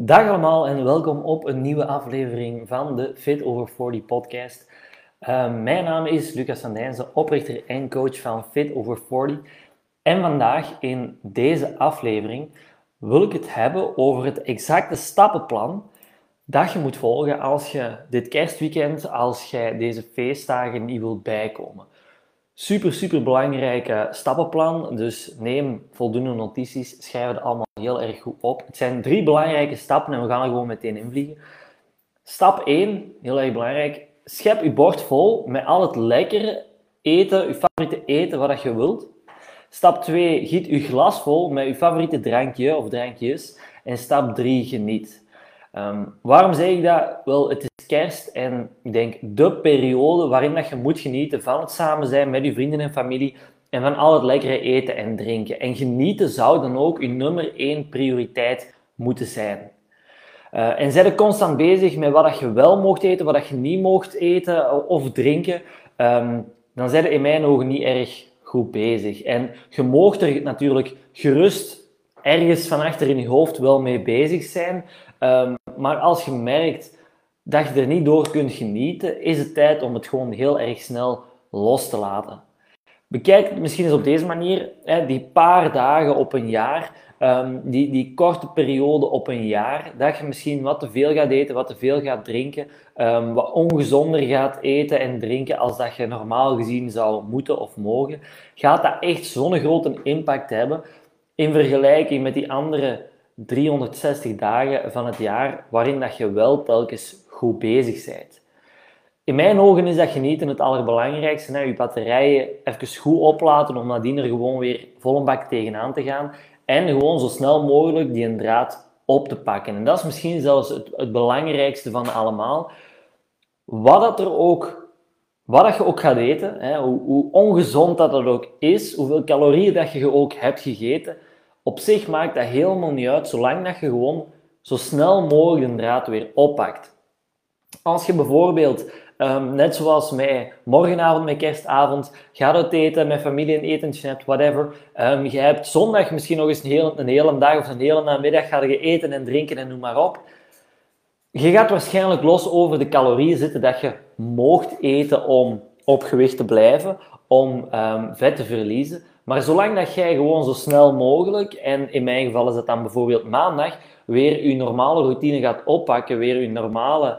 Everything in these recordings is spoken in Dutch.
Dag allemaal en welkom op een nieuwe aflevering van de Fit Over 40 podcast. Uh, mijn naam is Lucas van oprichter en coach van Fit Over 40. En vandaag in deze aflevering wil ik het hebben over het exacte stappenplan dat je moet volgen als je dit kerstweekend, als jij deze feestdagen niet wilt bijkomen. Super, super belangrijke stappenplan. Dus neem voldoende notities, schrijf het allemaal heel erg goed op. Het zijn drie belangrijke stappen en we gaan er gewoon meteen invliegen. Stap 1, heel erg belangrijk. Schep je bord vol met al het lekkere eten, je favoriete eten wat je wilt. Stap 2, giet je glas vol met je favoriete drankje of drankjes. En stap 3, geniet. Um, waarom zeg ik dat? Wel, het is kerst en ik denk de periode waarin dat je moet genieten van het samen zijn met je vrienden en familie en van al het lekkere eten en drinken. En genieten zou dan ook je nummer één prioriteit moeten zijn. Uh, en zijn constant bezig met wat je wel mocht eten, wat je niet mocht eten of drinken, um, dan zijn je in mijn ogen niet erg goed bezig. En je moogt er natuurlijk gerust ergens van achter in je hoofd wel mee bezig zijn. Um, maar als je merkt dat je er niet door kunt genieten, is het tijd om het gewoon heel erg snel los te laten. Bekijk het misschien eens op deze manier. Hè, die paar dagen op een jaar, um, die, die korte periode op een jaar, dat je misschien wat te veel gaat eten, wat te veel gaat drinken, um, wat ongezonder gaat eten en drinken als dat je normaal gezien zou moeten of mogen, gaat dat echt zo'n grote impact hebben in vergelijking met die andere 360 dagen van het jaar waarin dat je wel telkens goed bezig bent. In mijn ogen is dat genieten het allerbelangrijkste. Hè? Je batterijen even goed oplaten om nadien er gewoon weer vol een bak tegenaan te gaan. En gewoon zo snel mogelijk die draad op te pakken. En dat is misschien zelfs het, het belangrijkste van allemaal. Wat, dat er ook, wat dat je ook gaat eten, hè? Hoe, hoe ongezond dat het ook is, hoeveel calorieën dat je ook hebt gegeten, op zich maakt dat helemaal niet uit, zolang dat je gewoon zo snel mogelijk een draad weer oppakt. Als je bijvoorbeeld, um, net zoals mij, morgenavond met kerstavond, gaat uit eten, met familie een etentje hebt, whatever. Um, je hebt zondag misschien nog eens een hele, een hele dag of een hele namiddag ga je eten en drinken en noem maar op. Je gaat waarschijnlijk los over de calorieën zitten dat je moogt eten om op gewicht te blijven, om um, vet te verliezen. Maar zolang dat jij gewoon zo snel mogelijk, en in mijn geval is dat dan bijvoorbeeld maandag, weer je normale routine gaat oppakken, weer je normale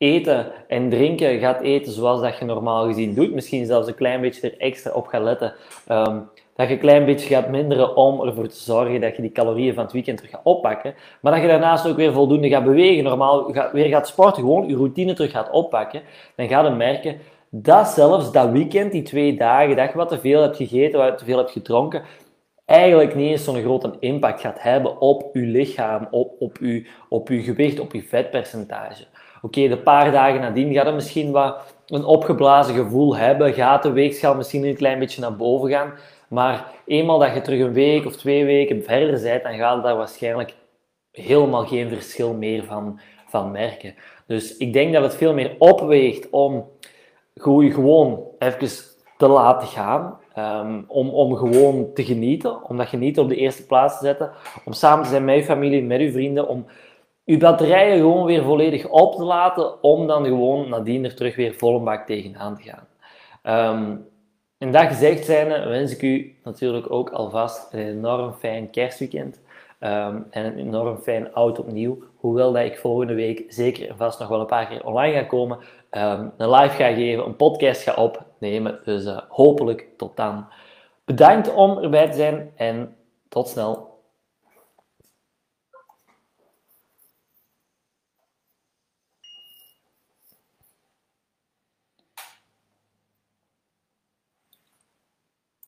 eten en drinken gaat eten zoals dat je normaal gezien doet. Misschien zelfs een klein beetje er extra op gaat letten. Um, dat je een klein beetje gaat minderen om ervoor te zorgen dat je die calorieën van het weekend terug gaat oppakken. Maar dat je daarnaast ook weer voldoende gaat bewegen, normaal weer gaat sporten, gewoon je routine terug gaat oppakken. Dan ga je merken dat zelfs dat weekend, die twee dagen, dat je wat te veel hebt gegeten, wat te veel hebt gedronken, eigenlijk niet eens zo'n grote impact gaat hebben op je lichaam, op, op, je, op je gewicht, op je vetpercentage. Oké, de paar dagen nadien gaat er misschien wat een opgeblazen gevoel hebben, gaat de weegschaal misschien een klein beetje naar boven gaan, maar eenmaal dat je terug een week of twee weken verder bent, dan gaat daar waarschijnlijk helemaal geen verschil meer van, van merken. Dus ik denk dat het veel meer opweegt om gewoon even te laten gaan. Um, om, om gewoon te genieten, om dat genieten op de eerste plaats te zetten, om samen te zijn met je familie, met je vrienden, om je batterijen gewoon weer volledig op te laten, om dan gewoon nadien er terug weer vol een bak tegenaan te gaan. Um, en dat gezegd zijnde wens ik u natuurlijk ook alvast een enorm fijn kerstweekend. Um, en een enorm fijn oud opnieuw. Hoewel dat ik volgende week zeker en vast nog wel een paar keer online ga komen. Um, een live ga geven, een podcast ga opnemen. Dus uh, hopelijk tot dan. Bedankt om erbij te zijn en tot snel.